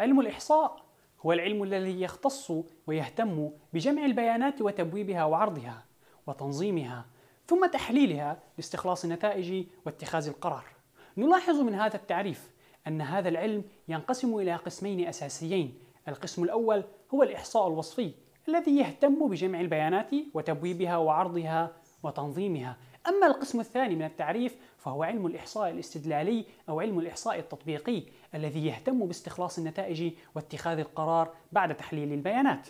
علم الإحصاء هو العلم الذي يختص ويهتم بجمع البيانات وتبويبها وعرضها وتنظيمها ثم تحليلها لاستخلاص النتائج واتخاذ القرار. نلاحظ من هذا التعريف أن هذا العلم ينقسم إلى قسمين أساسيين، القسم الأول هو الإحصاء الوصفي الذي يهتم بجمع البيانات وتبويبها وعرضها وتنظيمها. أما القسم الثاني من التعريف فهو علم الإحصاء الاستدلالي أو علم الإحصاء التطبيقي الذي يهتم باستخلاص النتائج واتخاذ القرار بعد تحليل البيانات.